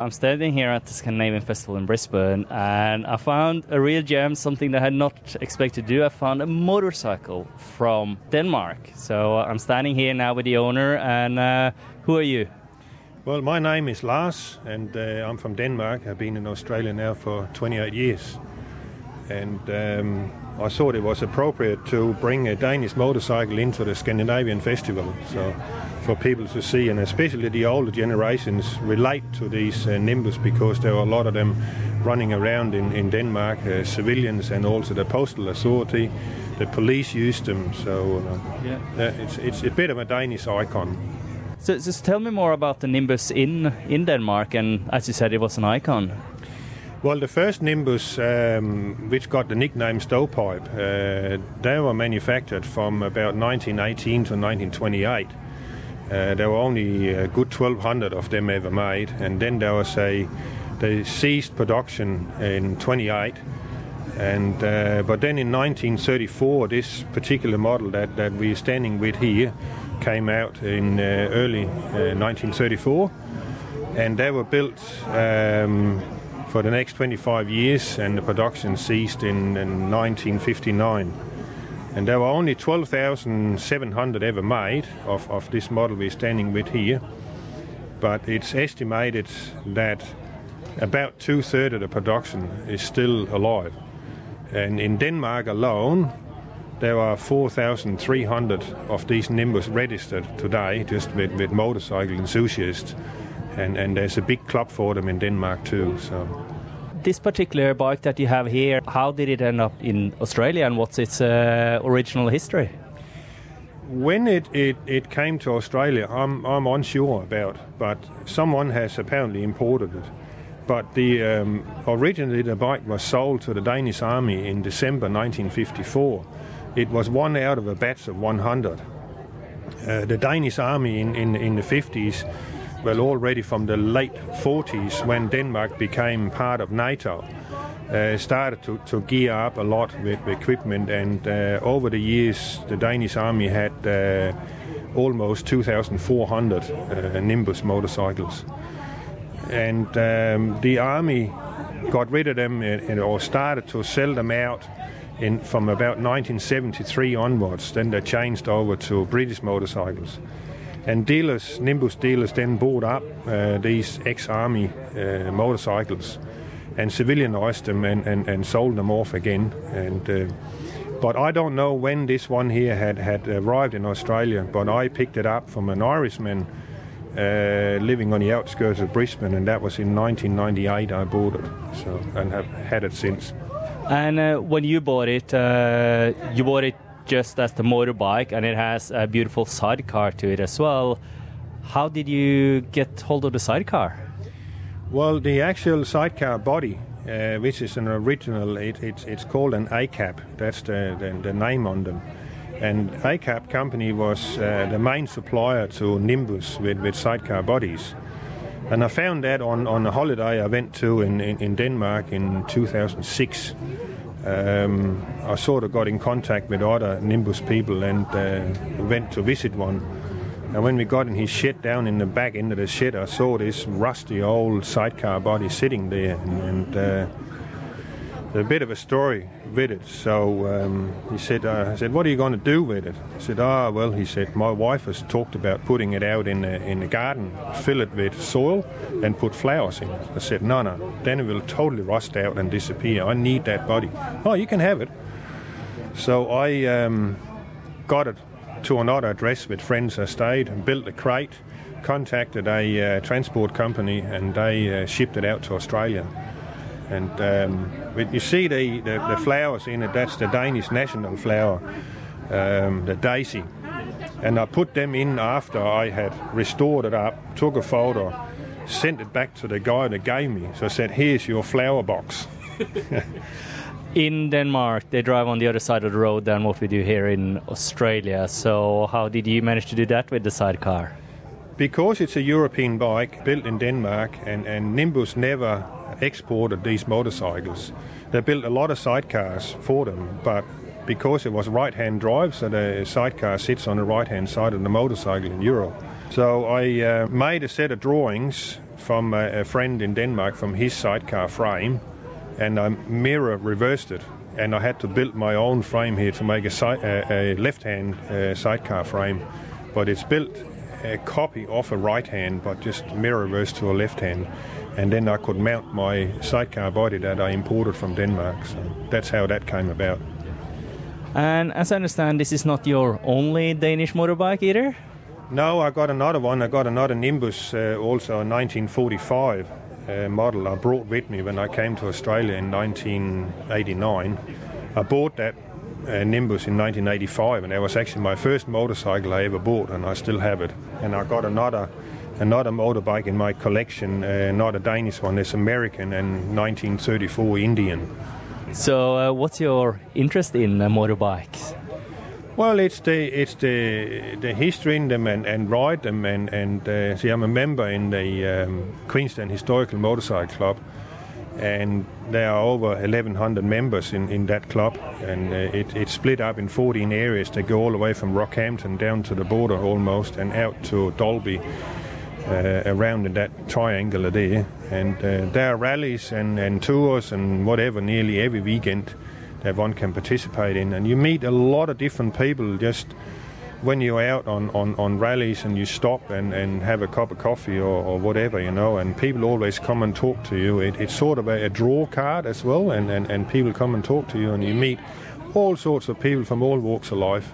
I'm standing here at the Scandinavian Festival in Brisbane and I found a real gem, something that I had not expected to do. I found a motorcycle from Denmark. So uh, I'm standing here now with the owner. And uh, who are you? Well, my name is Lars and uh, I'm from Denmark. I've been in Australia now for 28 years. And um, I thought it was appropriate to bring a Danish motorcycle into the Scandinavian Festival. So for people to see, and especially the older generations, relate to these uh, Nimbus because there are a lot of them running around in, in Denmark, uh, civilians and also the postal authority. The police use them, so uh, yeah. it's, it's a bit of a Danish icon. So just tell me more about the Nimbus in, in Denmark, and as you said, it was an icon. Well, the first Nimbus, um, which got the nickname Stovepipe, uh, they were manufactured from about 1918 to 1928. Uh, there were only a good 1,200 of them ever made, and then there was a they ceased production in 28. And uh, but then in 1934, this particular model that, that we're standing with here came out in uh, early 1934, uh, and they were built. Um, for the next 25 years, and the production ceased in, in 1959. And there were only 12,700 ever made of, of this model we're standing with here. But it's estimated that about two thirds of the production is still alive. And in Denmark alone, there are 4,300 of these Nimbus registered today, just with, with motorcycle enthusiasts and, and there's a big club for them in Denmark too. So. This particular bike that you have here, how did it end up in Australia and what's its uh, original history? When it, it, it came to Australia, I'm, I'm unsure about, but someone has apparently imported it. But the um, originally the bike was sold to the Danish army in December 1954. It was one out of a batch of 100. Uh, the Danish army in, in, in the 50s well, already from the late 40s when Denmark became part of NATO. Uh, started to, to gear up a lot with, equipment, and uh, over the years, the Danish army had uh, almost 2,400 uh, Nimbus motorcycles. And um, the army got rid of them and, or started to sell them out in, from about 1973 onwards. Then they changed over to British motorcycles. And dealers, Nimbus dealers, then bought up uh, these ex-army uh, motorcycles and civilianized them and, and, and sold them off again. And uh, but I don't know when this one here had, had arrived in Australia, but I picked it up from an Irishman uh, living on the outskirts of Brisbane, and that was in 1998 I bought it, so and have had it since. And uh, when you bought it, uh, you bought it just as the motorbike, and it has a beautiful sidecar to it as well. How did you get hold of the sidecar? Well, the actual sidecar body, uh, which is an original, it, it's, it's called an ACAP. That's the, the, the name on them. And ACAP company was uh, the main supplier to Nimbus with, with sidecar bodies. And I found that on, on a holiday I went to in, in, in Denmark in 2006 um, I sort of got in contact with other Nimbus people and uh, went to visit one. And when we got in his shed down in the back end of the shed, I saw this rusty old sidecar body sitting there, and, and uh, a bit of a story with it. So um, he said, uh, I said, what are you going to do with it? I said, ah, oh, well, he said, my wife has talked about putting it out in the, in the garden, fill it with soil, and put flowers in it. I said, no, no, then it will totally rust out and disappear. I need that body. Oh, you can have it. So I um, got it to another address with friends I stayed and built a crate, contacted a uh, transport company, and they uh, shipped it out to Australia. And um, you see the, the, the, flowers in it, that's the Danish national flower, um, the daisy. And I put them in after I had restored it up, took a photo, sent it back to the guy that gave me. So I said, here's your flower box. in Denmark, they drive on the other side of the road than what we do here in Australia. So, how did you manage to do that with the sidecar? Because it's a European bike built in Denmark, and, and Nimbus never exported these motorcycles. They built a lot of sidecars for them, but because it was right-hand drive, so the sidecar sits on the right-hand side of the motorcycle in Europe. So I uh, made a set of drawings from a, a friend in Denmark from his sidecar frame, and I mirror reversed it, and I had to build my own frame here to make a, si- a, a left-hand uh, sidecar frame, but it's built a copy off a right hand, but just mirror reversed to a left hand, and then I could mount my sidecar body that I imported from Denmark. So that's how that came about. And as I understand, this is not your only Danish motorbike either. No, I got another one. I got another Nimbus, uh, also a 1945 uh, model I brought with me when I came to Australia in 1989. I bought that uh, Nimbus in 1985, and that was actually my first motorcycle I ever bought, and I still have it. And I got another another motorbike in my collection, uh, not a Danish one, it's American and 1934 Indian. So, uh, what's your interest in uh, motorbikes? Well, it's the it's the the history in them and, and ride them and and uh, see, I'm a member in the um, Queensland Historical Motorcycle Club, and there are over 1,100 members in, in that club, and uh, it, it's split up in 14 areas. They go all the way from Rockhampton down to the border almost, and out to Dalby. Uh, around in that triangle there, and uh, there are rallies and, and tours and whatever nearly every weekend that one can participate in. And you meet a lot of different people just when you're out on, on, on rallies and you stop and, and have a cup of coffee or, or whatever, you know, and people always come and talk to you. It, it's sort of a, a draw card as well, and, and, and people come and talk to you, and you meet all sorts of people from all walks of life.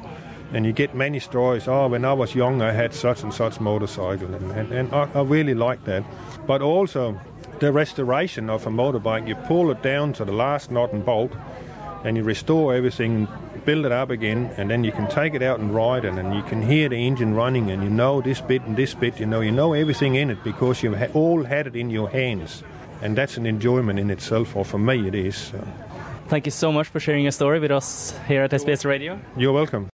And you get many stories. Oh, when I was young, I had such and such motorcycle, and, and, and I, I really like that. But also, the restoration of a motorbike, you pull it down to the last nut and bolt, and you restore everything, build it up again, and then you can take it out and ride it, and you can hear the engine running, and you know this bit and this bit, you know, you know everything in it because you've ha- all had it in your hands, and that's an enjoyment in itself, or for me it is. So. Thank you so much for sharing your story with us here at SBS Radio. You're welcome.